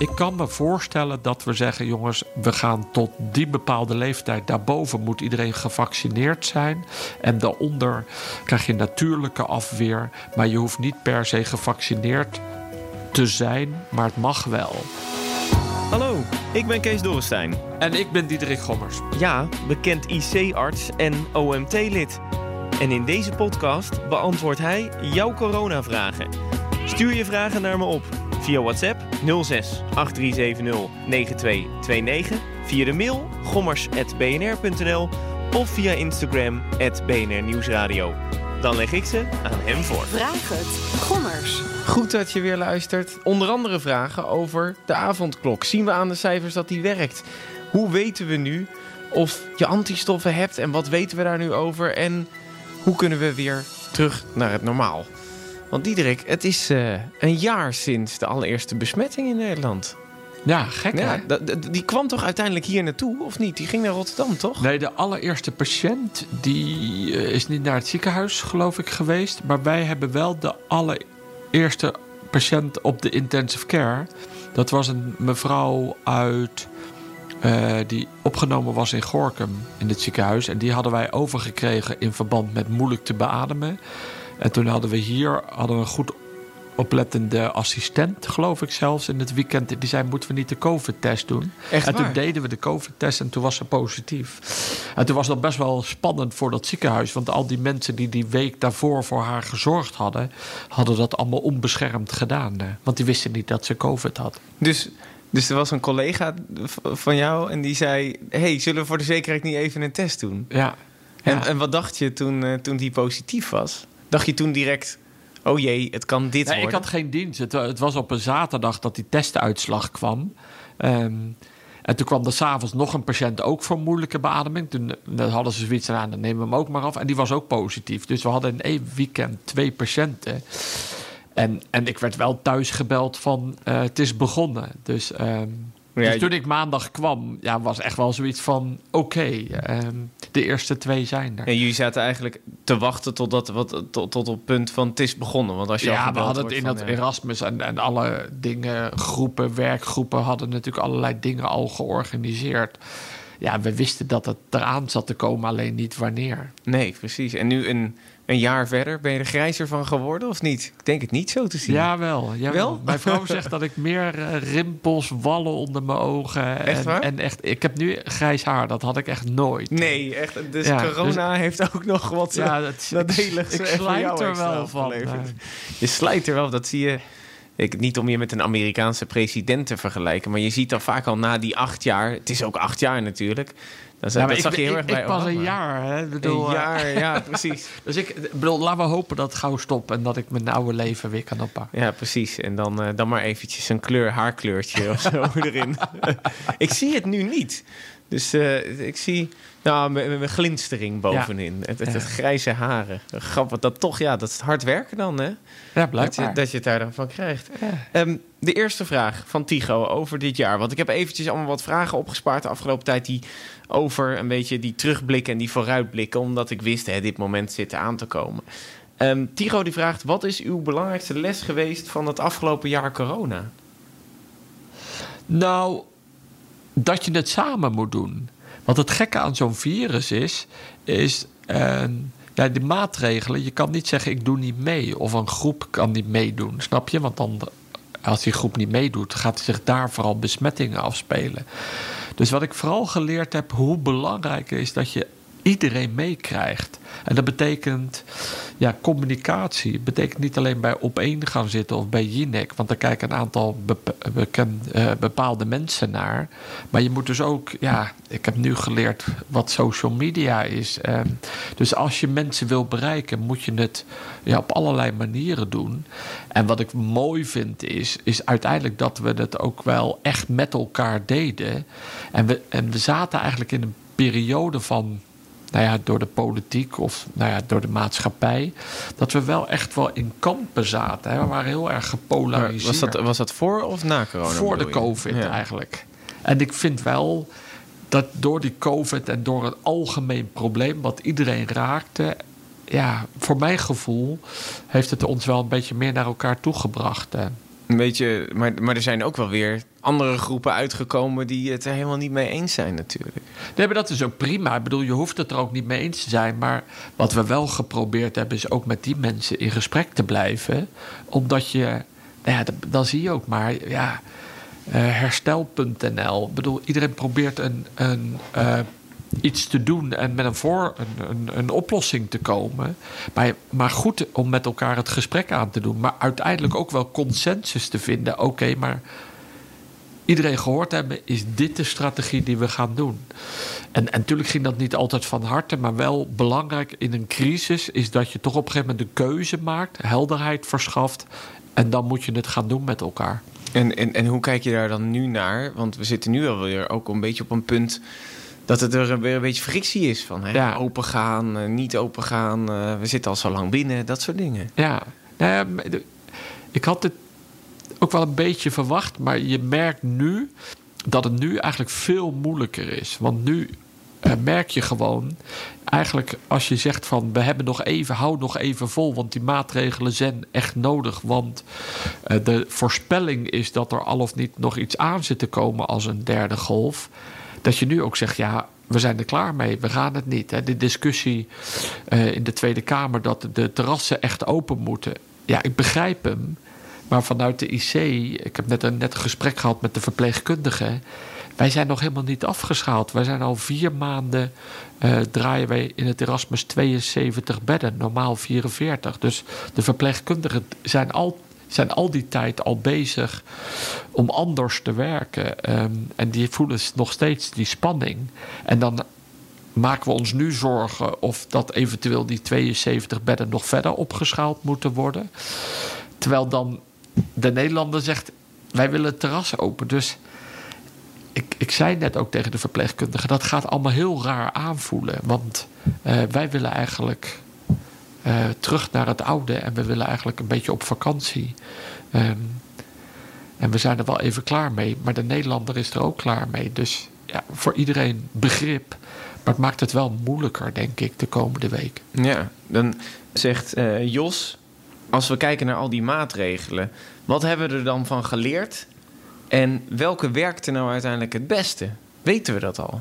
ik kan me voorstellen dat we zeggen: jongens, we gaan tot die bepaalde leeftijd. Daarboven moet iedereen gevaccineerd zijn. En daaronder krijg je natuurlijke afweer. Maar je hoeft niet per se gevaccineerd te zijn, maar het mag wel. Hallo, ik ben Kees Dorrestein. En ik ben Diederik Gommers. Ja, bekend IC-arts en OMT-lid. En in deze podcast beantwoordt hij jouw coronavragen. Stuur je vragen naar me op via WhatsApp 06 8370 9229, via de mail gommers.bnr.nl of via Instagram BNR Nieuwsradio. Dan leg ik ze aan hem voor. Vraag het, Gommers. Goed dat je weer luistert. Onder andere vragen over de avondklok. Zien we aan de cijfers dat die werkt? Hoe weten we nu of je antistoffen hebt en wat weten we daar nu over? En hoe kunnen we weer terug naar het normaal? Want Diederik, het is uh, een jaar sinds de allereerste besmetting in Nederland. Ja, gek ja, Die kwam toch uiteindelijk hier naartoe, of niet? Die ging naar Rotterdam, toch? Nee, de allereerste patiënt die uh, is niet naar het ziekenhuis, geloof ik, geweest. Maar wij hebben wel de allereerste patiënt op de intensive care. Dat was een mevrouw uit... Uh, die opgenomen was in Gorkum in het ziekenhuis. En die hadden wij overgekregen in verband met moeilijk te beademen. En toen hadden we hier hadden we een goed oplettende assistent, geloof ik zelfs, in het weekend. Die zei, moeten we niet de COVID-test doen? Echt en toen deden we de COVID-test en toen was ze positief. En toen was dat best wel spannend voor dat ziekenhuis. Want al die mensen die die week daarvoor voor haar gezorgd hadden... hadden dat allemaal onbeschermd gedaan. Want die wisten niet dat ze COVID had. Dus... Dus er was een collega van jou en die zei: hey, zullen we voor de zekerheid niet even een test doen? Ja. En, en wat dacht je toen, uh, toen die positief was? Dacht je toen direct, oh jee, het kan dit nee, worden? Ik had geen dienst. Het, het, was op een zaterdag dat die testuitslag kwam. Um, en toen kwam er s'avonds nog een patiënt ook voor moeilijke beademing. Toen hadden ze zoiets aan, dan nemen we hem ook maar af. En die was ook positief. Dus we hadden in één weekend twee patiënten. En, en ik werd wel thuis gebeld van, uh, het is begonnen. Dus... Um, ja, dus toen ik maandag kwam, ja, was echt wel zoiets van: oké, okay, um, de eerste twee zijn er. En jullie zaten eigenlijk te wachten totdat, wat, tot, tot op het punt van het is begonnen. Want als je ja, we hadden het in dat Erasmus en, en alle dingen, groepen, werkgroepen hadden natuurlijk allerlei dingen al georganiseerd. Ja, we wisten dat het eraan zat te komen, alleen niet wanneer. Nee, precies. En nu een een jaar verder, ben je er grijzer van geworden of niet? Ik denk het niet zo te zien. Jawel. jawel. Wel? Mijn vrouw zegt dat ik meer uh, rimpels, wallen onder mijn ogen. Echt waar? En, echt, ik heb nu grijs haar. Dat had ik echt nooit. Nee, echt. Dus ja, corona dus, heeft ook nog wat ja, dat, nadelig. Ik, ik slijt er wel van. Je slijt er wel, dat zie je. Ik, niet om je met een Amerikaanse president te vergelijken, maar je ziet dan vaak al na die acht jaar. Het is ook acht jaar natuurlijk dat, ja, dat ik, zag je heel erg bij Ik pas een jaar, hè? Bedoel, een jaar, ja, precies. dus ik bedoel, laten we hopen dat het gauw stopt en dat ik mijn oude leven weer kan oppakken. Ja, precies. En dan, uh, dan maar eventjes een kleur, haarkleurtje of zo erin. ik zie het nu niet. Dus uh, ik zie nou, mijn glinstering bovenin. Ja. Het, het, het, grijze haren. Grappig, dat toch, ja, dat is hard werken dan, hè? Ja, blijkbaar. Dat je, dat je het daar dan van krijgt. Ja. Um, de eerste vraag van Tigo over dit jaar. Want ik heb eventjes allemaal wat vragen opgespaard de afgelopen tijd... die over een beetje die terugblikken en die vooruitblikken... omdat ik wist, hè, dit moment zit aan te komen. Um, Tigo die vraagt, wat is uw belangrijkste les geweest... van het afgelopen jaar corona? Nou, dat je het samen moet doen. Want het gekke aan zo'n virus is, is uh, ja, de maatregelen. Je kan niet zeggen ik doe niet mee of een groep kan niet meedoen, snap je? Want dan, als die groep niet meedoet, gaat zich daar vooral besmettingen afspelen. Dus wat ik vooral geleerd heb, hoe belangrijk is dat je iedereen meekrijgt. En dat betekent, ja, communicatie betekent niet alleen bij op één gaan zitten of bij Jinek, want daar kijken een aantal uh, bepaalde mensen naar. Maar je moet dus ook, ja, ik heb nu geleerd wat social media is. Uh, dus als je mensen wil bereiken, moet je het ja, op allerlei manieren doen. En wat ik mooi vind is, is uiteindelijk dat we het ook wel echt met elkaar deden. En we, en we zaten eigenlijk in een periode van nou ja, door de politiek of nou ja, door de maatschappij, dat we wel echt wel in kampen zaten. Hè. We waren heel erg gepolariseerd. Was dat, was dat voor of na corona? Voor de COVID eigenlijk. En ik vind wel dat door die COVID en door het algemeen probleem wat iedereen raakte, ja, voor mijn gevoel heeft het ons wel een beetje meer naar elkaar toegebracht. Een beetje, maar, maar er zijn ook wel weer andere groepen uitgekomen die het er helemaal niet mee eens zijn, natuurlijk. Nee, maar dat is ook prima. Ik bedoel, je hoeft het er ook niet mee eens te zijn. Maar wat we wel geprobeerd hebben, is ook met die mensen in gesprek te blijven. Omdat je, nou ja, dan zie je ook maar, ja, eh, herstel.nl. Ik bedoel, iedereen probeert een, een, eh, iets te doen en met een, voor, een, een, een oplossing te komen. Maar, maar goed om met elkaar het gesprek aan te doen. Maar uiteindelijk ook wel consensus te vinden. Oké, maar iedereen gehoord hebben, is dit de strategie die we gaan doen? En, en natuurlijk ging dat niet altijd van harte, maar wel belangrijk in een crisis is dat je toch op een gegeven moment de keuze maakt, helderheid verschaft en dan moet je het gaan doen met elkaar. En, en, en hoe kijk je daar dan nu naar? Want we zitten nu alweer ook een beetje op een punt dat het er weer een beetje frictie is van hè? Ja. open gaan, eh, niet open gaan. eh, we zitten al zo lang binnen, dat soort dingen. Ja, nou ik had het ook wel een beetje verwacht, maar je merkt nu dat het nu eigenlijk veel moeilijker is. Want nu eh, merk je gewoon, eigenlijk als je zegt van we hebben nog even, hou nog even vol, want die maatregelen zijn echt nodig. Want eh, de voorspelling is dat er al of niet nog iets aan zit te komen als een derde golf. Dat je nu ook zegt, ja, we zijn er klaar mee, we gaan het niet. De discussie eh, in de Tweede Kamer dat de terrassen echt open moeten. Ja, ik begrijp hem. Maar vanuit de IC, ik heb net een net gesprek gehad met de verpleegkundigen. Wij zijn nog helemaal niet afgeschaald. Wij zijn al vier maanden eh, draaien wij in het Erasmus 72 bedden, normaal 44. Dus de verpleegkundigen zijn al, zijn al die tijd al bezig om anders te werken. Ehm, en die voelen nog steeds die spanning. En dan maken we ons nu zorgen of dat eventueel die 72 bedden nog verder opgeschaald moeten worden. Terwijl dan de Nederlander zegt: wij willen het terras open. Dus ik, ik zei net ook tegen de verpleegkundige: dat gaat allemaal heel raar aanvoelen. Want eh, wij willen eigenlijk eh, terug naar het oude en we willen eigenlijk een beetje op vakantie. Ehm, en we zijn er wel even klaar mee, maar de Nederlander is er ook klaar mee. Dus ja, voor iedereen begrip. Maar het maakt het wel moeilijker, denk ik, de komende week. Ja, dan zegt eh, Jos, als we kijken naar al die maatregelen, wat hebben we er dan van geleerd? En welke werkte nou uiteindelijk het beste? Weten we dat al?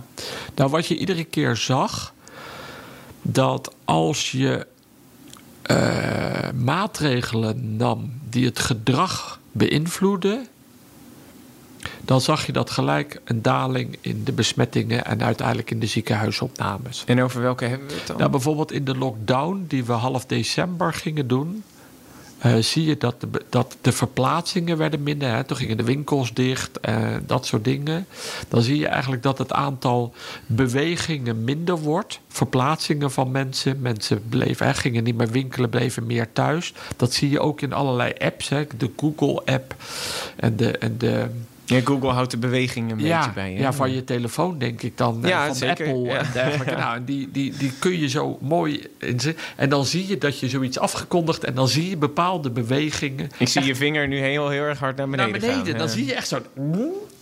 Nou, wat je iedere keer zag, dat als je eh, maatregelen nam die het gedrag beïnvloeden, dan zag je dat gelijk een daling in de besmettingen en uiteindelijk in de ziekenhuisopnames. En over welke hebben we het dan? Nou, bijvoorbeeld in de lockdown die we half december gingen doen, eh, zie je dat de, dat de verplaatsingen werden minder. Hè? Toen gingen de winkels dicht, eh, dat soort dingen. Dan zie je eigenlijk dat het aantal bewegingen minder wordt. Verplaatsingen van mensen. Mensen bleven, gingen niet meer winkelen, bleven meer thuis. Dat zie je ook in allerlei apps. Hè? De Google-app en de, en de ja, Google houdt de beweging een beetje bij. Hè? ja, van je telefoon denk ik dan. eh, Ja, van zeker, Apple en dergelijke. Nou, en die, die, die kun je zo mooi inzetten. En dan zie je dat je zoiets afgekondigd... en dan zie je bepaalde bewegingen Ik zie je vinger nu heel, heel erg hard naar beneden, naar beneden. gaan. Dan zie je echt zo...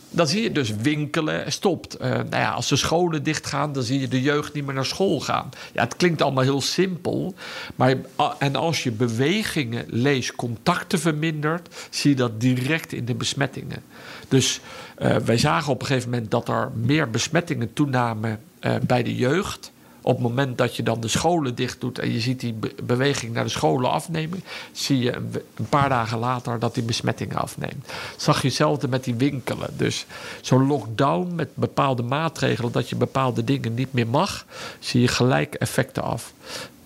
Dan zie je dus winkelen stopt. Eh, nou ja, als de scholen dichtgaan, dan zie je de jeugd niet meer naar school gaan. Ja, het klinkt allemaal heel simpel. Maar, a- en als je bewegingen leest, contacten vermindert, zie je dat direct in de besmettingen. Dus eh, wij zagen op een gegeven moment dat er meer besmettingen toenamen eh, bij de jeugd. Op het moment dat je dan de scholen dicht doet en je ziet die be- beweging naar de scholen afnemen, zie je een paar dagen later dat die besmettingen afneemt. Zag je hetzelfde met die winkelen. Dus zo'n lockdown met bepaalde maatregelen, dat je bepaalde dingen niet meer mag, zie je gelijk effecten af.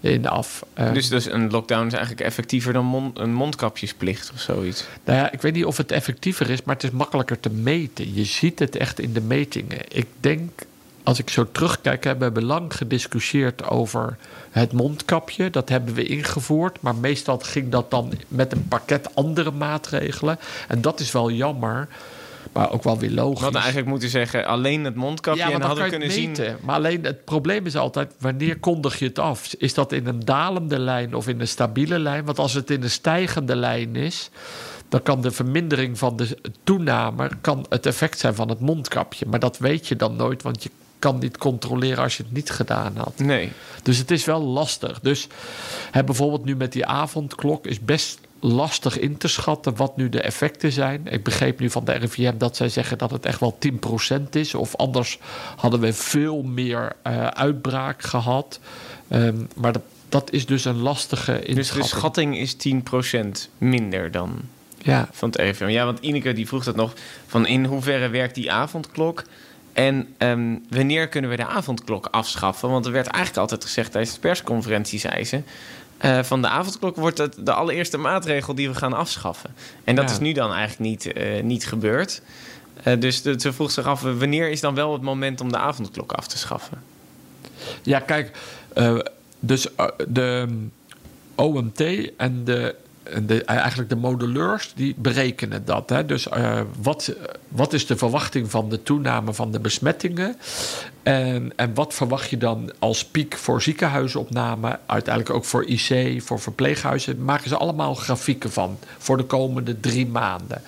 In af. Eh, Dus, dus een lockdown is eigenlijk effectiever dan mond- een mondkapjesplicht of zoiets. Nou ja, ik weet niet of het effectiever is, maar het is makkelijker te meten. Je ziet het echt in de metingen. Ik denk, als ik zo terugkijk, hè, we hebben lang gediscussieerd over het mondkapje. Dat hebben we ingevoerd, maar meestal ging dat dan met een pakket andere maatregelen. En dat is wel jammer, maar ook wel weer We logisch. hadden eigenlijk moeten zeggen alleen het mondkapje en dan hadden we kunnen het zien... meten. Maar alleen het probleem is altijd, wanneer kondig je het af? Is dat in een dalende lijn of in een stabiele lijn? Want als het in een stijgende lijn is, dan kan de vermindering van de toename kan het effect zijn van het mondkapje. Maar dat weet je dan nooit, want je kan niet controleren als je het niet gedaan had. Nee. Dus het is wel lastig. Dus hè, bijvoorbeeld nu met die avondklok is best lastig in te schatten wat nu de effecten zijn. Ik begreep nu van de RIVM dat zij zeggen dat het echt wel 10% is. Of anders hadden we veel meer uh, uitbraak gehad. Um, maar dat, dat is dus een lastige inschatting. Dus de schatting is 10% minder dan ja. van het RIVM. Ja, want Ineke die vroeg dat nog. Van in hoeverre werkt die avondklok? En um, wanneer kunnen we de avondklok afschaffen? Want er werd eigenlijk altijd gezegd tijdens de persconferentie, zei ze... Uh, van de avondklok wordt het de allereerste maatregel die we gaan afschaffen. En dat is nu dan eigenlijk niet, uh, niet gebeurd. Uh, dus de, ze vroeg zich af, wanneer is dan wel het moment om de avondklok af te schaffen? Ja, kijk, dus de OMT en de de, eigenlijk de modelleurs die berekenen dat. Hè. Dus uh, wat, wat is de verwachting van de toename van de besmettingen? En, en wat verwacht je dan als piek voor ziekenhuisopname? Uiteindelijk ook voor IC, voor verpleeghuizen. Maken ze allemaal grafieken van voor de komende drie maanden.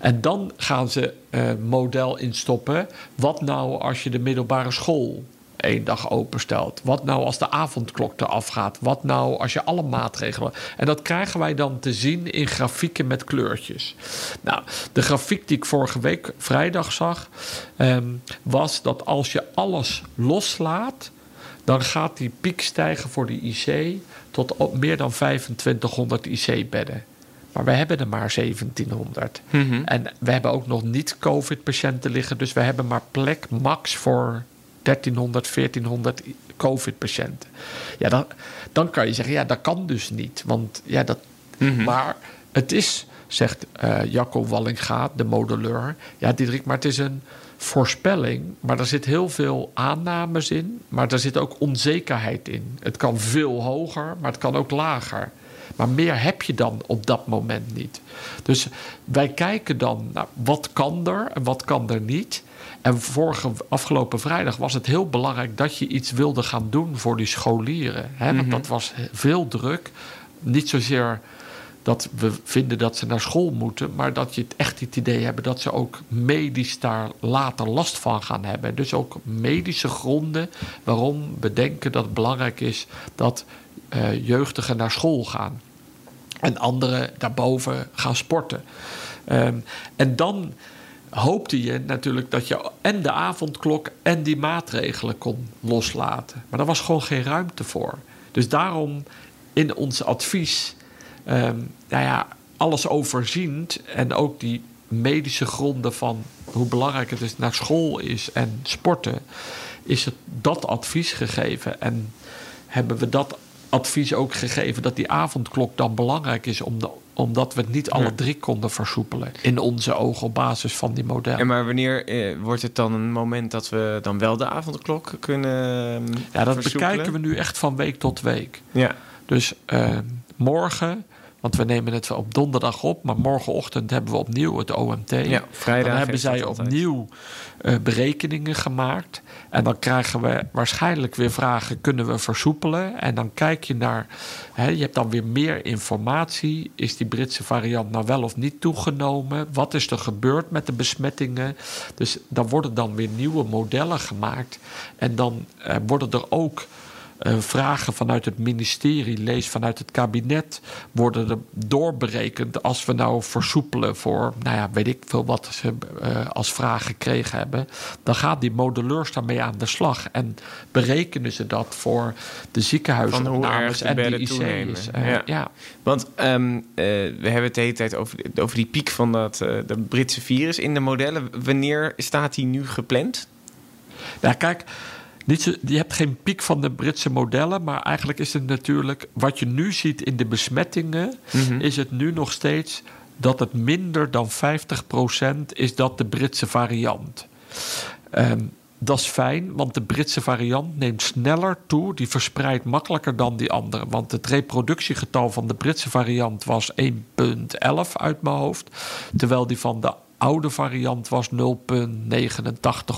En dan gaan ze uh, model instoppen. Wat nou als je de middelbare school één dag openstelt? Wat nou als de avondklok eraf gaat? Wat nou als je alle maatregelen. En dat krijgen wij dan te zien in grafieken met kleurtjes. Nou, de grafiek die ik vorige week vrijdag zag, ehm, was dat als je alles loslaat, dan gaat die piek stijgen voor de IC tot op meer dan 2500 IC-bedden. Maar we hebben er maar 1700. Mhm. En we hebben ook nog niet COVID-patiënten liggen. Dus we hebben maar plek max voor 1300, 1400 COVID-patiënten. Ja, dan, dan kan je zeggen, ja, dat kan dus niet. Want ja, dat. Mhm. Maar het is, zegt uh, Jacco Wallinga, de modelleur. Ja, Diederik, maar het is een voorspelling. Maar er zit heel veel aannames in. Maar er zit ook onzekerheid in. Het kan veel hoger, maar het kan ook lager. Maar meer heb je dan op dat moment niet. Dus wij kijken dan naar wat kan er en wat kan er niet. En vorige, afgelopen vrijdag was het heel belangrijk dat je iets wilde gaan doen voor die scholieren. Hè? Want mhm. dat was veel druk. Niet zozeer dat we vinden dat ze naar school moeten, maar dat je het echt het idee hebben dat ze ook medisch daar later last van gaan hebben. Dus ook medische gronden waarom we denken dat het belangrijk is dat uh, jeugdigen naar school gaan. En anderen daarboven gaan sporten. Um, en dan hoopte je natuurlijk dat je en de avondklok en die maatregelen kon loslaten. Maar daar was gewoon geen ruimte voor. Dus daarom in ons advies, um, nou ja, alles overziend en ook die medische gronden van hoe belangrijk het is naar school is en sporten, is het dat advies gegeven. En hebben we dat advies ook gegeven dat die avondklok dan belangrijk is om de omdat we het niet alle drie konden versoepelen. In onze ogen op basis van die modellen. En maar wanneer eh, wordt het dan een moment dat we dan wel de avondklok kunnen uh, Ja, dat bekijken we nu echt van week tot week. Ja. Dus uh, morgen want we nemen het op donderdag op, maar morgenochtend hebben we opnieuw het OMT. Ja, vrijdag dan hebben zij opnieuw uh, berekeningen gemaakt. En dan krijgen we waarschijnlijk weer vragen: kunnen we versoepelen? En dan kijk je naar, hè, je hebt dan weer meer informatie. Is die Britse variant nou wel of niet toegenomen? Wat is er gebeurd met de besmettingen? Dus dan worden dan weer nieuwe modellen gemaakt. En dan uh, worden er ook uh, vragen vanuit het ministerie, lees vanuit het kabinet, worden er doorberekend als we nou versoepelen voor, nou ja, weet ik veel wat ze uh, als vraag gekregen hebben. Dan gaat die modelleurs daarmee aan de slag en berekenen ze dat voor de ziekenhuisopnames en de IC's. Uh, ja. ja. Want um, we hebben het de hele tijd over, over die piek van dat de Britse virus in de modellen. Wanneer staat die nu gepland? Nou, kijk. Niet je hebt geen piek van de Britse modellen, maar eigenlijk is het natuurlijk wat je nu ziet in de besmettingen, mhm. is het nu nog steeds dat het minder dan 50% is dat de Britse variant. Um, dat is fijn, want de Britse variant neemt sneller toe. Die verspreidt makkelijker dan die andere. Want het reproductiegetal van de Britse variant was 1,11 uit mijn hoofd. Terwijl die van de oude variant was 0,89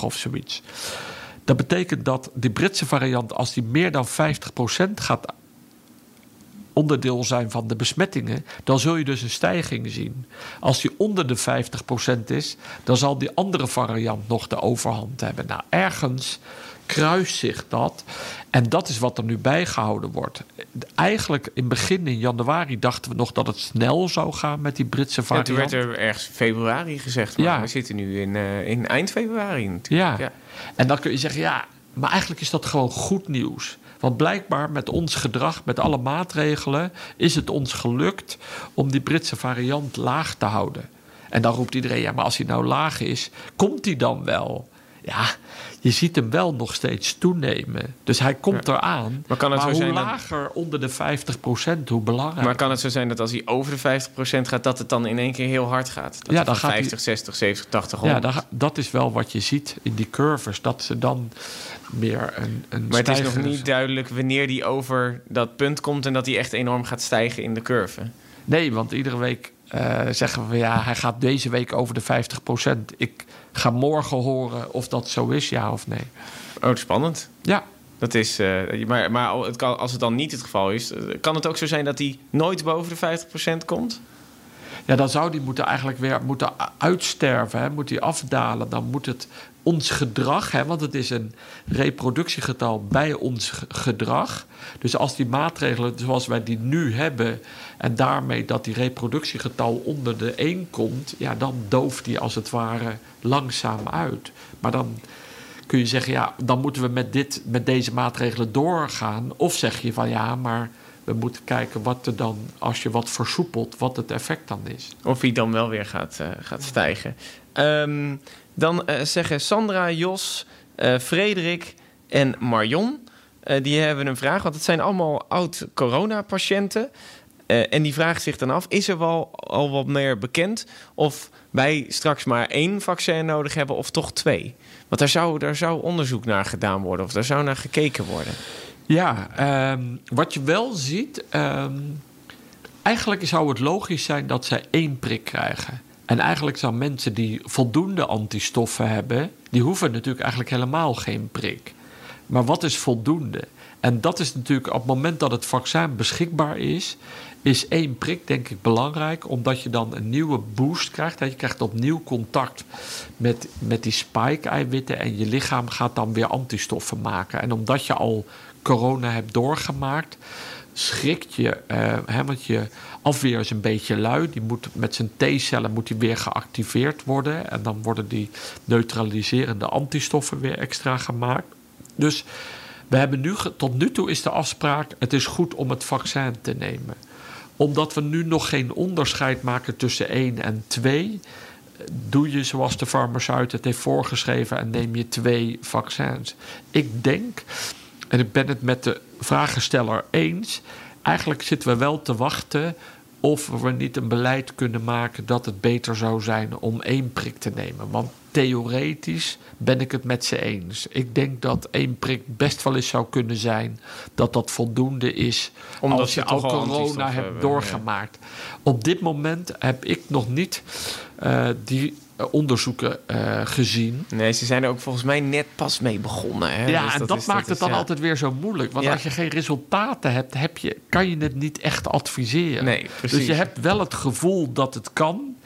of zoiets. Dat betekent dat die Britse variant, als die meer dan 50% gaat onderdeel zijn van de besmettingen, dan zul je dus een stijging zien. Als die onder de 50% is, dan zal die andere variant nog de overhand hebben. Nou, ergens kruist zich dat. En dat is wat er nu bijgehouden wordt. Eigenlijk in begin in januari dachten we nog dat het snel zou gaan met die Britse Ja, variant. toen werd er ergens februari gezegd. Maar Ja. we zitten nu in, eh, in eind februari natuurlijk. Ja. En dan kun je zeggen, ja, maar eigenlijk is dat gewoon goed nieuws. Want blijkbaar met ons gedrag, met alle maatregelen, is het ons gelukt om die Britse variant laag te houden. En dan roept iedereen, ja, maar als hij nou laag is, komt hij dan wel? Ja, je ziet hem wel nog steeds toenemen. Dus hij komt eraan. Maar kan het zo hoe zijn dat- lager onder de 50%, hoe belangrijk. Maar kan het zo zijn dat als hij over de 50% gaat, dat het dan in één keer heel hard gaat? Dat Ja, dan gaat hij- 50, 60, 70, 80 ja, om. dat, dat is wel wat je ziet in die curves. Dat ze dan meer een, een Maar het is nog niet duidelijk wanneer die over dat punt komt en dat hij echt enorm gaat stijgen in de curve. Nee, want iedere week eh, zeggen we ja, hij gaat deze week over de 50%. Ik ga morgen horen of dat zo is, ja of nee. Oh, spannend. Ja, Dat is, eh, maar maar het kan, als het dan niet het geval is, eh, kan het ook zo zijn dat hij nooit boven de 50% komt? ja dan zou die moeten eigenlijk weer moeten uitsterven, hè? moet die afdalen. Dan moet het ons gedrag, hè? want het is een reproductiegetal bij ons ge- gedrag. Dus als die maatregelen zoals wij die nu hebben... en daarmee dat die reproductiegetal onder de 1 komt... ja, dan dooft die als het ware langzaam uit. Maar dan kun je zeggen, ja, dan moeten we met, dit, met deze maatregelen doorgaan. Of zeg je van ja, maar we moeten kijken wat er dan, als je wat versoepelt, wat het effect dan is. Of hij dan wel weer gaat, eh, gaat stijgen. Ehm, dan eh, zeggen Sandra, Jos, eh, Frederik en Marion. eh, die hebben een vraag, want het zijn allemaal oud-corona-patiënten. En die vragen zich dan af: is er wel al wat meer bekend of wij straks maar één vaccin nodig hebben of toch twee? Want daar zou, daar zou onderzoek naar gedaan worden of daar zou naar gekeken worden. Ja, ehm, wat je wel ziet, ehm, eigenlijk zou het logisch zijn dat zij één prik krijgen. En eigenlijk zijn mensen die voldoende antistoffen hebben, die hoeven natuurlijk eigenlijk helemaal geen prik. Maar wat is voldoende? En dat is natuurlijk op het moment dat het vaccin beschikbaar is, is één prik denk ik belangrijk, omdat je dan een nieuwe boost krijgt. hè. Je krijgt opnieuw contact met, met die spike-eiwitten en je lichaam gaat dan weer antistoffen maken. En omdat je al corona hebt doorgemaakt, schrikt je, eh, hè, want je afweer is een beetje lui. Die moet, met zijn T-cellen moet die weer geactiveerd worden. En dan worden die neutraliserende antistoffen weer extra gemaakt. Dus we hebben nu, tot nu toe is de afspraak: het is goed om het vaccin te nemen. Omdat we nu nog geen onderscheid maken tussen 1 en 2, doe je zoals de farmaceut het heeft voorgeschreven en neem je twee vaccins. Ik denk, en ik ben het met de vragensteller eens, eigenlijk zitten we wel te wachten of we niet een beleid kunnen maken dat het beter zou zijn om één prik te nemen. Want theoretisch ben ik het met ze eens. Ik denk dat één prik best wel eens zou kunnen zijn dat dat voldoende is Omdat als je al corona hebt hebben, doorgemaakt. Op dit moment heb ik nog niet eh, die onderzoeken eh, gezien. Nee, ze zijn er ook volgens mij net pas mee begonnen. Hè? Ja, Dus en dat, is- maakt is, het dan ja. altijd weer zo moeilijk. Want Ja. als je geen resultaten hebt, heb je, kan je het niet echt adviseren. Nee, precies. Dus je hebt wel het gevoel dat het kan.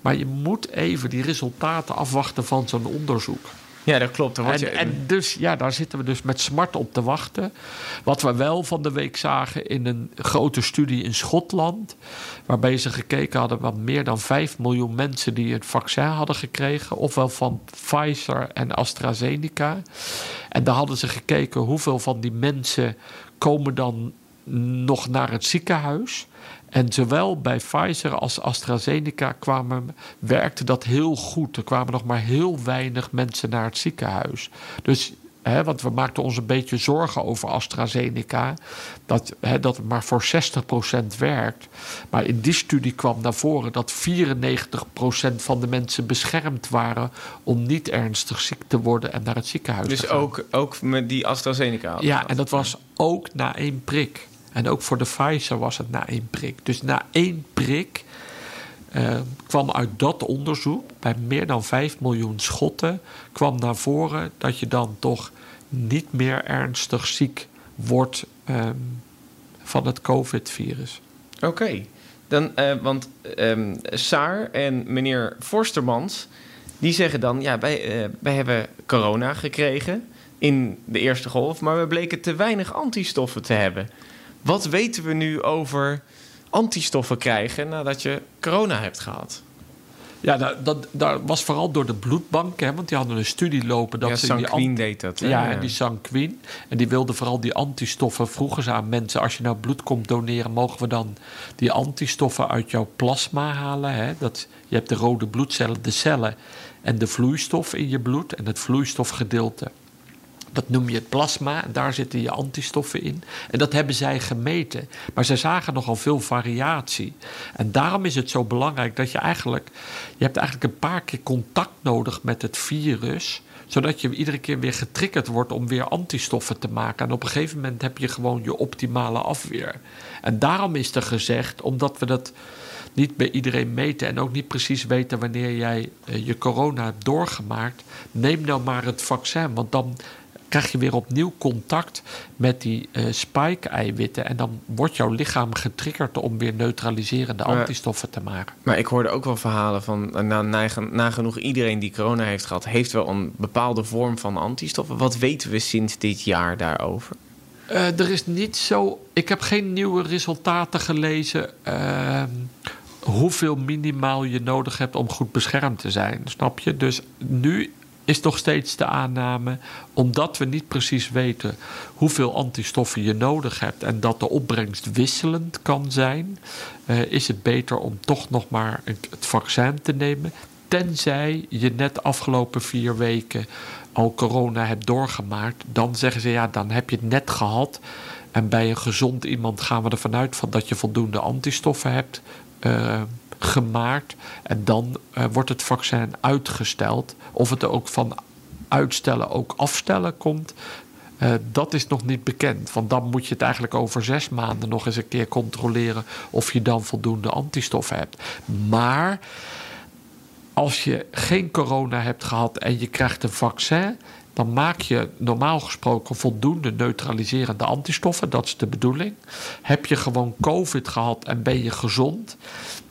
Maar je moet even die resultaten afwachten van zo'n onderzoek. Ja, dat klopt. Je, En, en dus, ja, daar zitten we dus met smart op te wachten. Wat we wel van de week zagen in een grote studie in Schotland. Waarbij ze gekeken hadden wat meer dan 5 miljoen mensen die het vaccin hadden gekregen. Ofwel van Pfizer en AstraZeneca. En daar hadden ze gekeken hoeveel van die mensen komen dan nog naar het ziekenhuis. En zowel bij Pfizer als AstraZeneca kwamen, werkte dat heel goed. Er kwamen nog maar heel weinig mensen naar het ziekenhuis. Dus, hè, want we maakten ons een beetje zorgen over AstraZeneca. Dat, hè, dat het maar voor 60% werkt. Maar in die studie kwam naar voren dat 94% van de mensen beschermd waren om niet ernstig ziek te worden en naar het ziekenhuis te dus gaan. ook, ook met die AstraZeneca. Ja, en dat was ook na één prik. En ook voor de Pfizer was het na één prik. Dus na één prik eh, kwam uit dat onderzoek bij meer dan 5 miljoen Schotten kwam naar voren dat je dan toch niet meer ernstig ziek wordt ehm, van het COVID-virus. Oké. Dan, eh, want ehm Saar en meneer Forstermans... die zeggen dan... ja, wij, eh, wij hebben corona gekregen in de eerste golf... maar we bleken te weinig antistoffen te hebben. Wat weten we nu over antistoffen krijgen nadat je corona hebt gehad? Ja, dat, dat, dat was vooral door de bloedbank, hè, want die hadden een studie lopen dat ja, ze die deed dat. hè? Ja, en die Sanquin. En die wilde vooral die antistoffen. Vroegen ze aan mensen: als je nou bloed komt doneren, mogen we dan die antistoffen uit jouw plasma halen? Hè? Dat, je hebt de rode bloedcellen, de cellen en de vloeistof in je bloed. En het vloeistofgedeelte, dat noem je het plasma. En daar zitten je antistoffen in. En dat hebben zij gemeten. Maar zij zagen nogal veel variatie. En daarom is het zo belangrijk dat je eigenlijk. Je hebt eigenlijk een paar keer contact nodig met het virus zodat je iedere keer weer getriggerd wordt om weer antistoffen te maken. En op een gegeven moment heb je gewoon je optimale afweer. En daarom is er gezegd, omdat we dat niet bij iedereen meten en ook niet precies weten wanneer jij eh, je corona hebt doorgemaakt, neem nou maar het vaccin. Want dan krijg je weer opnieuw contact met die eh, spike-eiwitten. En dan wordt jouw lichaam getriggerd om weer neutraliserende Maar- antistoffen te maken. Maar ik hoorde ook wel verhalen van eh, na, nagen- nagenoeg iedereen die corona heeft gehad, heeft wel een bepaalde vorm van antistoffen. Wat weten we sinds dit jaar daarover? Eh, er is niet zo. Ik heb geen nieuwe resultaten gelezen. ehm, hoeveel minimaal je nodig hebt om goed beschermd te zijn. Snap je? Dus nu is nog steeds de aanname, omdat we niet precies weten hoeveel antistoffen je nodig hebt en dat de opbrengst wisselend kan zijn, eh, is het beter om toch nog maar het vaccin te nemen. Tenzij je net afgelopen vier weken al corona hebt doorgemaakt, dan zeggen ze ja, dan heb je het net gehad. En bij een gezond iemand gaan we ervan uit dat je voldoende antistoffen hebt eh, gemaakt. En dan eh, wordt het vaccin uitgesteld. Of het ook van uitstellen ook afstellen komt. eh, dat is nog niet bekend. Want dan moet je het eigenlijk over zes maanden nog eens een keer controleren of je dan voldoende antistoffen hebt. Maar als je geen corona hebt gehad en je krijgt een vaccin, dan maak je normaal gesproken voldoende neutraliserende antistoffen. Dat is de bedoeling. Heb je gewoon COVID gehad en ben je gezond,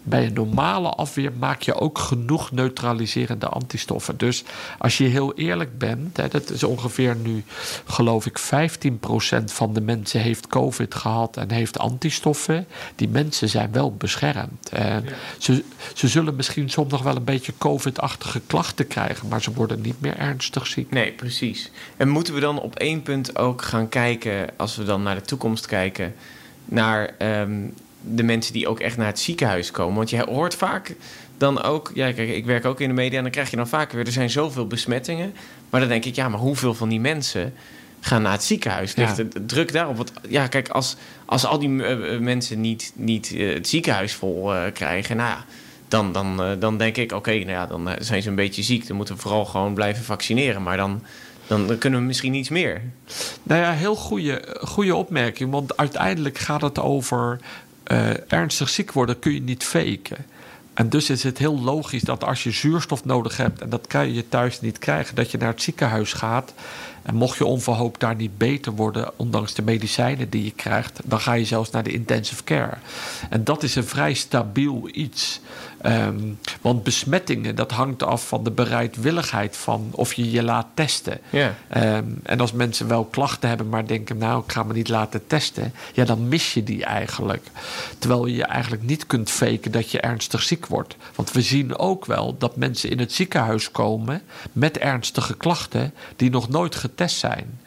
bij een normale afweer maak je ook genoeg neutraliserende antistoffen. Dus als je heel eerlijk bent, hè, dat is ongeveer nu, geloof ik, 15% van de mensen heeft COVID gehad en heeft antistoffen. Die mensen zijn wel beschermd. En ze, ze zullen misschien soms nog wel een beetje COVID-achtige klachten krijgen, maar ze worden niet meer ernstig ziek. Nee, precies. En moeten we dan op één punt ook gaan kijken, als we dan naar de toekomst kijken, naar ehm, de mensen die ook echt naar het ziekenhuis komen? Want je hoort vaak dan ook, ja, kijk, ik werk ook in de media en dan krijg je dan vaak weer, er zijn zoveel besmettingen. Maar dan denk ik, ja, maar hoeveel van die mensen gaan naar het ziekenhuis? Ja. Ligt de druk daarop? Want ja, kijk, als, als al die eh, eh, mensen niet, niet eh, het ziekenhuis vol krijgen, nou ja. Dan, dan, dan denk ik, oké, nou ja, dan zijn ze een beetje ziek. Dan moeten we vooral gewoon blijven vaccineren. Maar dan, dan, dan kunnen we misschien iets meer. Nou ja, heel goede, goede opmerking. Want uiteindelijk gaat het over eh, ernstig ziek worden kun je niet faken. En dus is het heel logisch dat als je zuurstof nodig hebt en dat kan je thuis niet krijgen, dat je naar het ziekenhuis gaat. En mocht je onverhoopt daar niet beter worden, ondanks de medicijnen die je krijgt, dan ga je zelfs naar de intensive care. En dat is een vrij stabiel iets. Ehm, want besmettingen, dat hangt af van de bereidwilligheid van of je je laat testen. Ehm, en als mensen wel klachten hebben, maar denken, nou, ik ga me niet laten testen, ja, dan mis je die eigenlijk. Terwijl je eigenlijk niet kunt faken dat je ernstig ziek wordt. Want we zien ook wel dat mensen in het ziekenhuis komen met ernstige klachten die nog nooit getest zijn.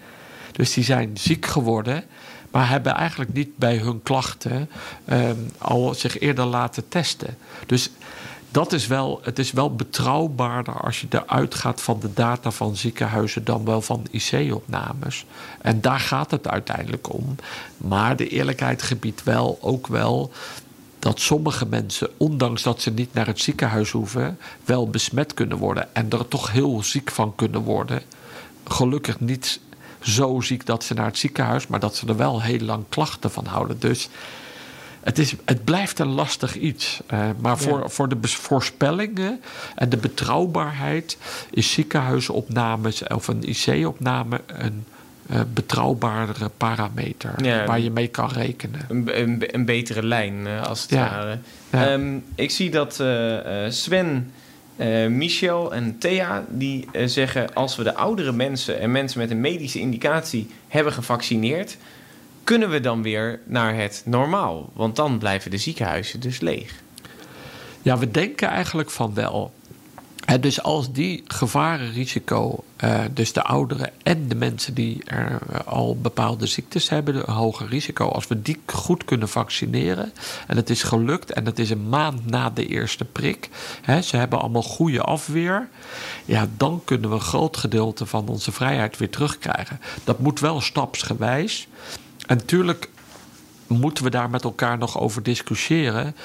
Dus die zijn ziek geworden, maar hebben eigenlijk niet bij hun klachten ehm, al zich eerder laten testen. Dus dat is wel, het is wel betrouwbaarder als je eruit gaat van de data van ziekenhuizen dan wel van IC-opnames. En daar gaat het uiteindelijk om. Maar de eerlijkheid gebiedt wel ook wel dat sommige mensen, ondanks dat ze niet naar het ziekenhuis hoeven, wel besmet kunnen worden en er toch heel ziek van kunnen worden. Gelukkig niet zo ziek dat ze naar het ziekenhuis, maar dat ze er wel heel lang klachten van houden. Dus het, is, het blijft een lastig iets. Eh, maar voor, voor de voorspellingen en de betrouwbaarheid is ziekenhuisopnames of een IC-opname een eh, betrouwbaardere parameter Ja. waar je mee kan rekenen. Een, een, een betere lijn, eh, als het Ja. ware. Ja. Ehm, ik zie dat Sven, eh, Michel en Thea... die eh, zeggen... als we de oudere mensen en mensen met een medische indicatie hebben gevaccineerd... kunnen we dan weer naar het normaal? Want dan blijven de ziekenhuizen dus leeg. Ja, we denken eigenlijk van wel. En dus als die gevarenrisico, eh, dus de ouderen en de mensen die er eh, al bepaalde ziektes hebben, een hoger risico, als we die goed kunnen vaccineren, en het is gelukt en het is een maand na de eerste prik, hè, ze hebben allemaal goede afweer, ja, dan kunnen we een groot gedeelte van onze vrijheid weer terugkrijgen. Dat moet wel stapsgewijs. En natuurlijk moeten we daar met elkaar nog over discussiëren.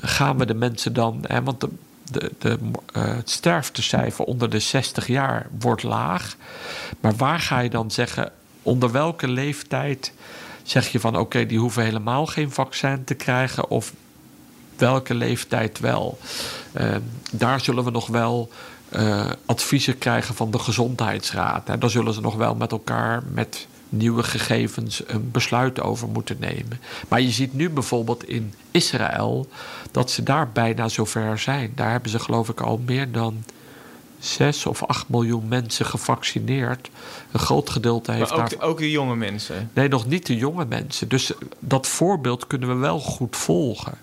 Gaan we de mensen dan, hè, want de, de, de, uh, het sterftecijfer onder de 60 jaar wordt laag. Maar waar ga je dan zeggen, onder welke leeftijd zeg je van oké, die hoeven helemaal geen vaccin te krijgen of welke leeftijd wel? Uh, daar zullen we nog wel uh, adviezen krijgen van de gezondheidsraad. En daar zullen ze nog wel met elkaar met nieuwe gegevens een besluit over moeten nemen. Maar je ziet nu bijvoorbeeld in Israël dat ze daar bijna zover zijn. Daar hebben ze geloof ik al meer dan 6 of 8 miljoen mensen gevaccineerd. Een groot gedeelte heeft maar ook, daar... De, ook de jonge mensen? Nee, nog niet de jonge mensen. Dus dat voorbeeld kunnen we wel goed volgen.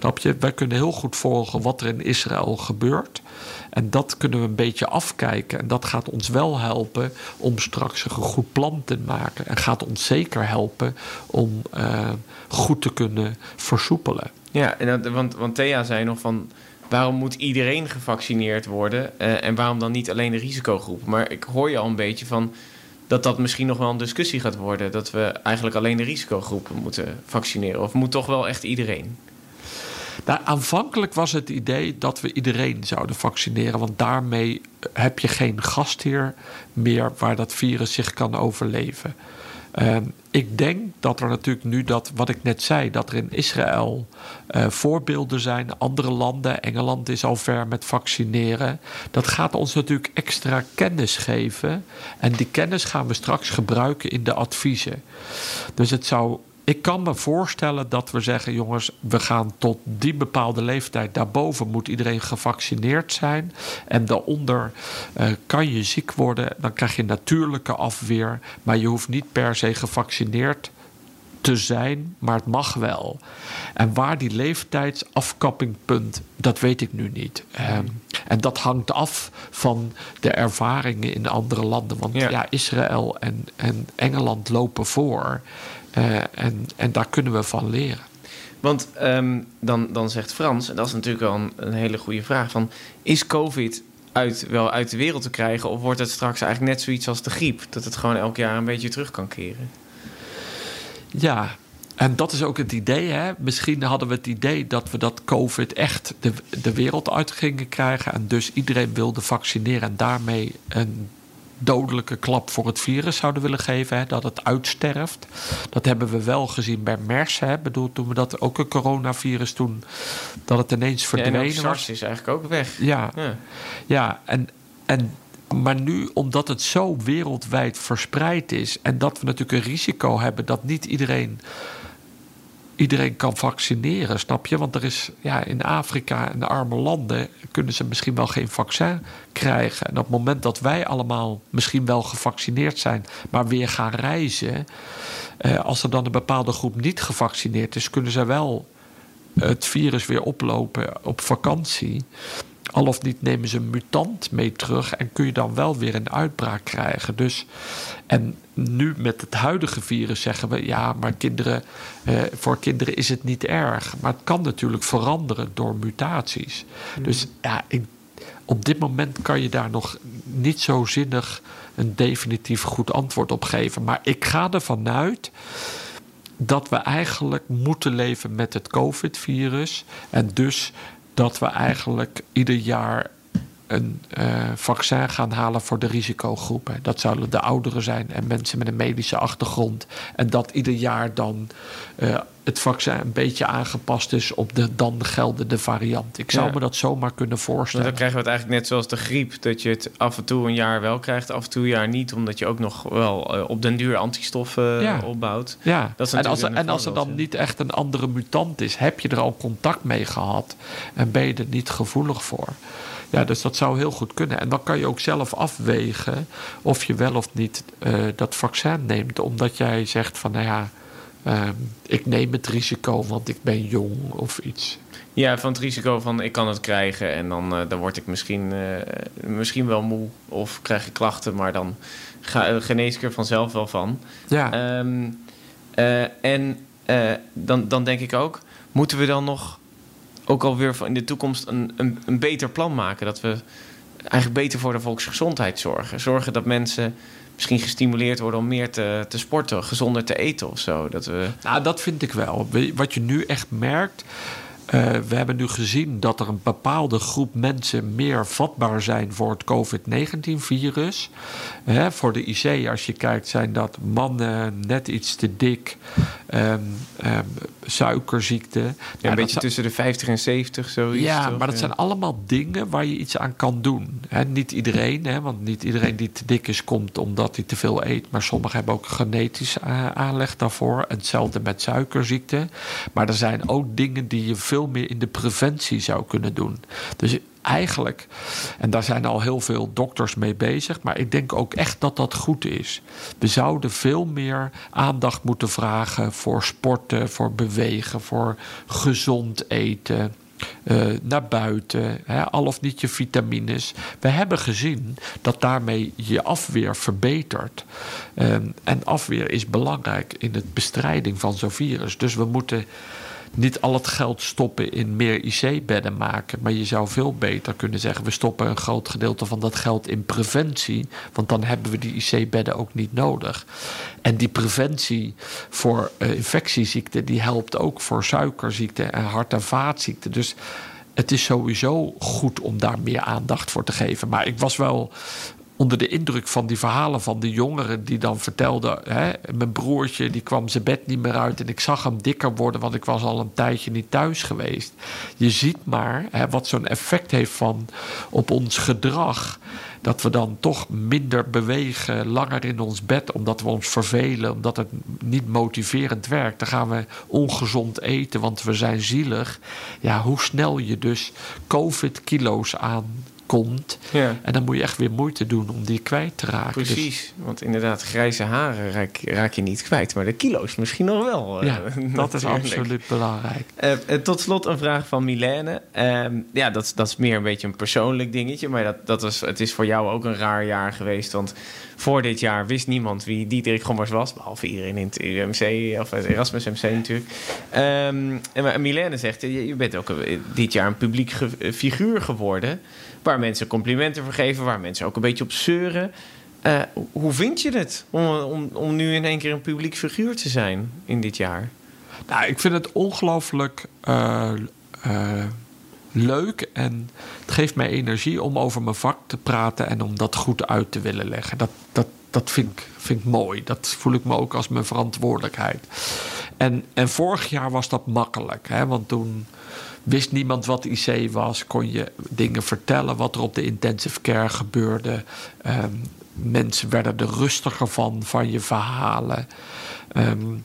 Snap je? Wij kunnen heel goed volgen wat er in Israël gebeurt. En dat kunnen we een beetje afkijken. En dat gaat ons wel helpen om straks een goed plan te maken. En gaat ons zeker helpen om uh, goed te kunnen versoepelen. Ja, en want, want Thea zei nog van. Waarom moet iedereen gevaccineerd worden? Uh, en waarom dan niet alleen de risicogroep? Maar ik hoor je al een beetje van dat dat misschien nog wel een discussie gaat worden. Dat we eigenlijk alleen de risicogroepen moeten vaccineren. Of moet toch wel echt iedereen? Nou, aanvankelijk was het idee dat we iedereen zouden vaccineren. Want daarmee heb je geen gastheer meer waar dat virus zich kan overleven. Uh, ik denk dat er natuurlijk nu dat, wat ik net zei, dat er in Israël uh, voorbeelden zijn, andere landen, Engeland is al ver met vaccineren. Dat gaat ons natuurlijk extra kennis geven. En die kennis gaan we straks gebruiken in de adviezen. Dus het zou ik kan me voorstellen dat we zeggen: jongens, we gaan tot die bepaalde leeftijd. Daarboven moet iedereen gevaccineerd zijn. En daaronder uh, kan je ziek worden. Dan krijg je natuurlijke afweer. Maar je hoeft niet per se gevaccineerd te zijn, maar het mag wel. En waar die leeftijdsafkappingpunt, dat weet ik nu niet. Um, en dat hangt af van de ervaringen in andere landen. Want ja, ja Israël en, en Engeland lopen voor. Uh, en, en daar kunnen we van leren. Want um, dan, dan zegt Frans, en dat is natuurlijk wel een, een, hele goede vraag: van, is COVID uit, wel uit de wereld te krijgen? Of wordt het straks eigenlijk net zoiets als de griep? Dat het gewoon elk jaar een beetje terug kan keren? Ja, en dat is ook het idee. Hè? Misschien hadden we het idee dat we dat COVID echt de, de wereld uit gingen krijgen. En dus iedereen wilde vaccineren en daarmee een dodelijke klap voor het virus zouden willen geven. Hè, dat het uitsterft. Dat hebben we wel gezien bij MERS. Hè, bedoel, toen we dat ook een coronavirus toen, dat het ineens verdwenen ja, en SARS is eigenlijk ook weg. Ja, ja. ja en, en maar nu, omdat het zo wereldwijd verspreid is en dat we natuurlijk een risico hebben dat niet iedereen iedereen kan vaccineren, snap je? Want er is ja, in Afrika en de arme landen kunnen ze misschien wel geen vaccin krijgen. En op het moment dat wij allemaal misschien wel gevaccineerd zijn, maar weer gaan reizen, eh, als er dan een bepaalde groep niet gevaccineerd is, kunnen ze wel het virus weer oplopen op vakantie. Al of niet nemen ze een mutant mee terug en kun je dan wel weer een uitbraak krijgen. Dus, en nu met het huidige virus zeggen we ja, maar kinderen, eh, voor kinderen is het niet erg. Maar het kan natuurlijk veranderen door mutaties. Mm. Dus ja, ik, op dit moment kan je daar nog niet zo zinnig een definitief goed antwoord op geven. Maar ik ga ervan uit dat we eigenlijk moeten leven met het COVID-virus. En dus dat we eigenlijk ieder jaar een uh, vaccin gaan halen voor de risicogroepen. Dat zouden de ouderen zijn en mensen met een medische achtergrond. En dat ieder jaar dan uh, het vaccin een beetje aangepast is op de dan geldende variant. Ik zou Ja. me dat zomaar kunnen voorstellen. dan krijgen we het eigenlijk net zoals de griep. Dat je het af en toe een jaar wel krijgt, af en toe een jaar niet. Omdat je ook nog wel eh, op den duur antistoffen Ja. opbouwt. Ja, Dat is en, als er, en als er dan niet echt een andere mutant is, heb je er al contact mee gehad en ben je er niet gevoelig voor. Ja, dus dat zou heel goed kunnen. En dan kan je ook zelf afwegen of je wel of niet eh, dat vaccin neemt. Omdat jij zegt van, nou ja, ehm, ik neem het risico, want ik ben jong of iets. Ja, van het risico van ik kan het krijgen en dan, eh, dan word ik misschien, eh, misschien wel moe of krijg ik klachten, maar dan ga, eh, genees ik er vanzelf wel van. Ja, Ehm, eh, en dan, dan denk ik ook, moeten we dan nog ook alweer in de toekomst een, een, een beter plan maken? Dat we eigenlijk beter voor de volksgezondheid zorgen. Zorgen dat mensen misschien gestimuleerd worden om meer te, te sporten, gezonder te eten of zo. Dat we, nou, dat vind ik wel. We- Wat je nu echt merkt. Eh, we hebben nu gezien dat er een bepaalde groep mensen meer vatbaar zijn voor het COVID-19-virus. Hè, voor de IC, als je kijkt, zijn dat mannen net iets te dik, ehm, ehm, suikerziekte. ja, een beetje tussen de 50 en 70, zoiets. Ja, toch? maar dat Ja. zijn allemaal dingen waar je iets aan kan doen. Niet iedereen, hè, want niet iedereen die te dik is, komt omdat hij te veel eet. Maar sommigen hebben ook genetisch eh, aanleg daarvoor. Hetzelfde met suikerziekte. Maar er zijn ook dingen die je veel meer in de preventie zou kunnen doen. Dus eigenlijk, en daar zijn al heel veel dokters mee bezig. Maar ik denk ook echt dat dat goed is. We zouden veel meer aandacht moeten vragen voor sporten, voor bewegen, voor gezond eten. eh, naar buiten, hè, al of niet je vitamines. We hebben gezien dat daarmee je afweer verbetert. Ehm, en afweer is belangrijk in de bestrijding van zo'n virus. Dus we moeten niet al het geld stoppen in meer IC-bedden maken. Maar je zou veel beter kunnen zeggen: we stoppen een groot gedeelte van dat geld in preventie. Want dan hebben we die IC-bedden ook niet nodig. En die preventie voor eh, infectieziekten, die helpt ook voor suikerziekte en hart- en vaatziekten. Dus het is sowieso goed om daar meer aandacht voor te geven. Maar ik was wel onder de indruk van die verhalen van de jongeren die dan vertelden: hè, mijn broertje die kwam zijn bed niet meer uit en ik zag hem dikker worden, want ik was al een tijdje niet thuis geweest. Je ziet maar hè, wat zo'n effect heeft van op ons gedrag. Dat we dan toch minder bewegen, langer in ons bed, omdat we ons vervelen, omdat het niet motiverend werkt. Dan gaan we ongezond eten, want we zijn zielig. Ja, hoe snel je dus COVID-kilo's aankomt. Ja. En dan moet je echt weer moeite doen om die kwijt te raken. Dus- Precies, want inderdaad, grijze haren raak, raak je niet kwijt, maar de kilo's misschien nog wel. eh, ja, dat is absoluut belangrijk. Eh, tot slot een vraag van Milène. Ehm, ja, dat, is- dat is meer een beetje een persoonlijk dingetje. Maar dat, dat was, het is voor jou ook een raar jaar geweest. Want voor dit jaar wist niemand wie Diederik Gommers was. Behalve iedereen in het UMC, of het Erasmus MC natuurlijk. Ehm, en maar Milène zegt, je, je bent ook een- dit jaar een publiek eh, figuur geworden. Waar mensen complimenten voor geven. Waar mensen ook een beetje op zeuren. Eh, hoe vind je het om, om, nu in één keer een publiek figuur te zijn in dit jaar? Nou, ik vind het ongelooflijk eh, eh, leuk en het geeft mij energie om over mijn vak te praten en om dat goed uit te willen leggen. Dat, dat, dat vind, ik, vind ik mooi. Dat voel ik me ook als mijn verantwoordelijkheid. En, en vorig jaar was dat makkelijk, hè, want toen wist niemand wat IC was, kon je dingen vertellen wat er op de intensive care gebeurde. Ehm, mensen werden er rustiger van, van je verhalen. Ehm,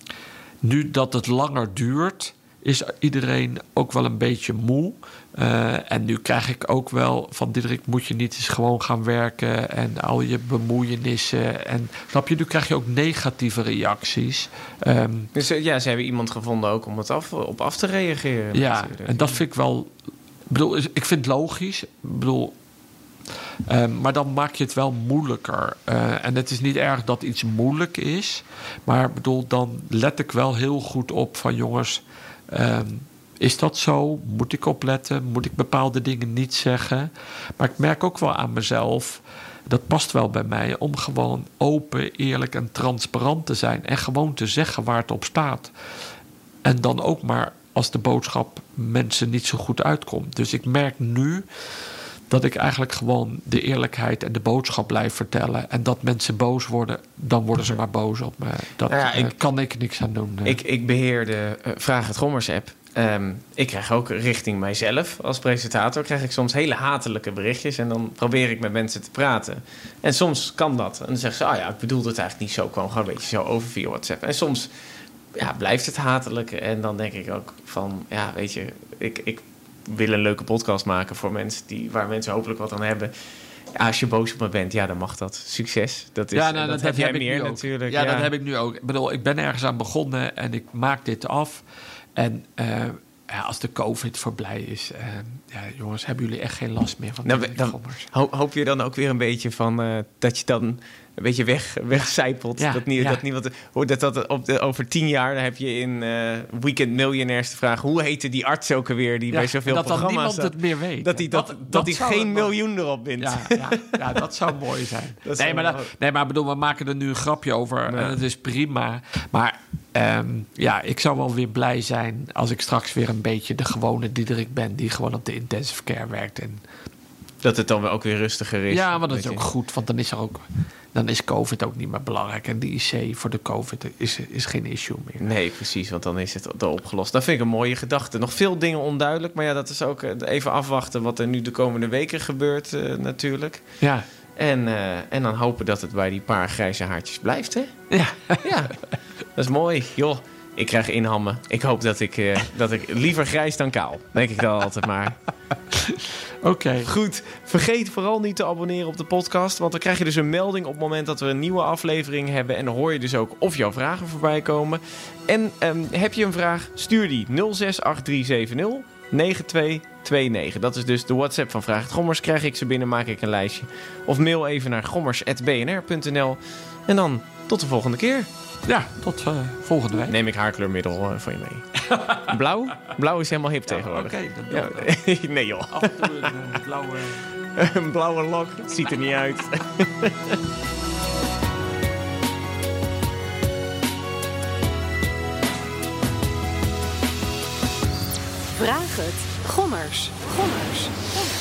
nu dat het langer duurt, is iedereen ook wel een beetje moe. Eh, en nu krijg ik ook wel van Diederik, moet je niet eens gewoon gaan werken en al je bemoeienissen. En snap je, nu krijg je ook negatieve reacties. Ehm, Dus eh, ja, ze hebben iemand gevonden ook om het af, op af te reageren. ja, natuurlijk. en dat vind ik wel. Ik bedoel, ik vind het logisch. Bedoel. ehm, maar dan maak je het wel moeilijker. Eh, en het is niet erg dat iets moeilijk is. Maar ik bedoel, dan let ik wel heel goed op van jongens. ehm, is dat zo? Moet ik opletten? Moet ik bepaalde dingen niet zeggen? Maar ik merk ook wel aan mezelf. Dat past wel bij mij om gewoon open, eerlijk en transparant te zijn. En gewoon te zeggen waar het op staat. En dan ook maar als de boodschap mensen niet zo goed uitkomt. Dus ik merk nu dat ik eigenlijk gewoon de eerlijkheid en de boodschap blijf vertellen. En dat mensen boos worden, dan worden ze maar boos op me. Dat Nou ja, eh, ik- kan ik niks aan doen. eh. Ik, ik beheer de eh, Vraag het Gommers app. Ehm, ik krijg ook richting mijzelf als presentator... krijg ik soms hele hatelijke berichtjes... en dan probeer ik met mensen te praten. En soms kan dat. En dan zeggen ze, ah ja, ik bedoelde het eigenlijk niet zo. Ik kwam gewoon een beetje zo over via WhatsApp. En soms ja, blijft het hatelijk. En dan denk ik ook van, ja, weet je... ik, ik wil een leuke podcast maken voor mensen... Die, waar mensen hopelijk wat aan hebben... Ja, als je boos op me bent, ja, dan mag dat. Succes. Dat is, ja, nou, dat, dat, heb jij meer natuurlijk. Ja, dat heb ik nu ook. Ik bedoel, ik ben ergens aan begonnen en ik maak dit af. En eh, ja, als de COVID voorbij is, eh, ja, jongens, hebben jullie echt geen last meer van Nou, de dan-? Ho- hoop je dan ook weer een beetje van eh, dat je dan een beetje weg, wegcijpelt? Ja, dat, nie- ja. dat niemand. Dat, dat op de, over tien jaar dan heb je in eh, Weekend Millionaires te vragen: hoe heette die arts ook alweer die bij zoveel dat programma's niemand zat? het meer weet. Dat hij dat, dat, die zou geen miljoen erop wint. Ja, dat zou mooi zijn. Dat nee, maar dat, nee, maar bedoel, we maken er nu een grapje over. En dat is prima. Maar ehm, ja, ik zou wel weer blij zijn als ik straks weer een beetje de gewone Diederik ben... die gewoon op de intensive care werkt. En, Dat het dan wel ook weer rustiger is. ja, maar dat is ook goed, want dan is er ook... Dan is COVID ook niet meer belangrijk. En die IC voor de COVID is, is geen issue meer. Nee, precies, want dan is het al opgelost. Dat vind ik een mooie gedachte. Nog veel dingen onduidelijk, maar ja, dat is ook eh, even afwachten wat er nu de komende weken gebeurt eh, natuurlijk. Ja, En, eh, en dan hopen dat het bij die paar grijze haartjes blijft, hè? ja. Ja, dat is mooi. Joh, ik krijg inhammen. Ik hoop dat ik, eh, dat ik liever grijs dan kaal. Denk ik dan altijd maar. oké. Goed, vergeet vooral niet te abonneren op de podcast. Want dan krijg je dus een melding op het moment dat we een nieuwe aflevering hebben. En dan hoor je dus ook of jouw vragen voorbij komen. En ehm, heb je een vraag, stuur die 068370 9229. Dat is dus de WhatsApp van Vraag het Gommers. Krijg ik ze binnen, maak ik een lijstje. Of mail even naar gommers.bnr.nl. En dan tot de volgende keer. Ja, tot eh, volgende week. Neem ik haarkleurmiddel eh, voor je mee. Blauw? Blauw is helemaal hip tegenwoordig. Oké, doe Ja. nee joh, Af en toe een eh, blauwe... een blauwe lok. Het ziet er niet uit. Vraag het. Gommers. Gommers. Gommers.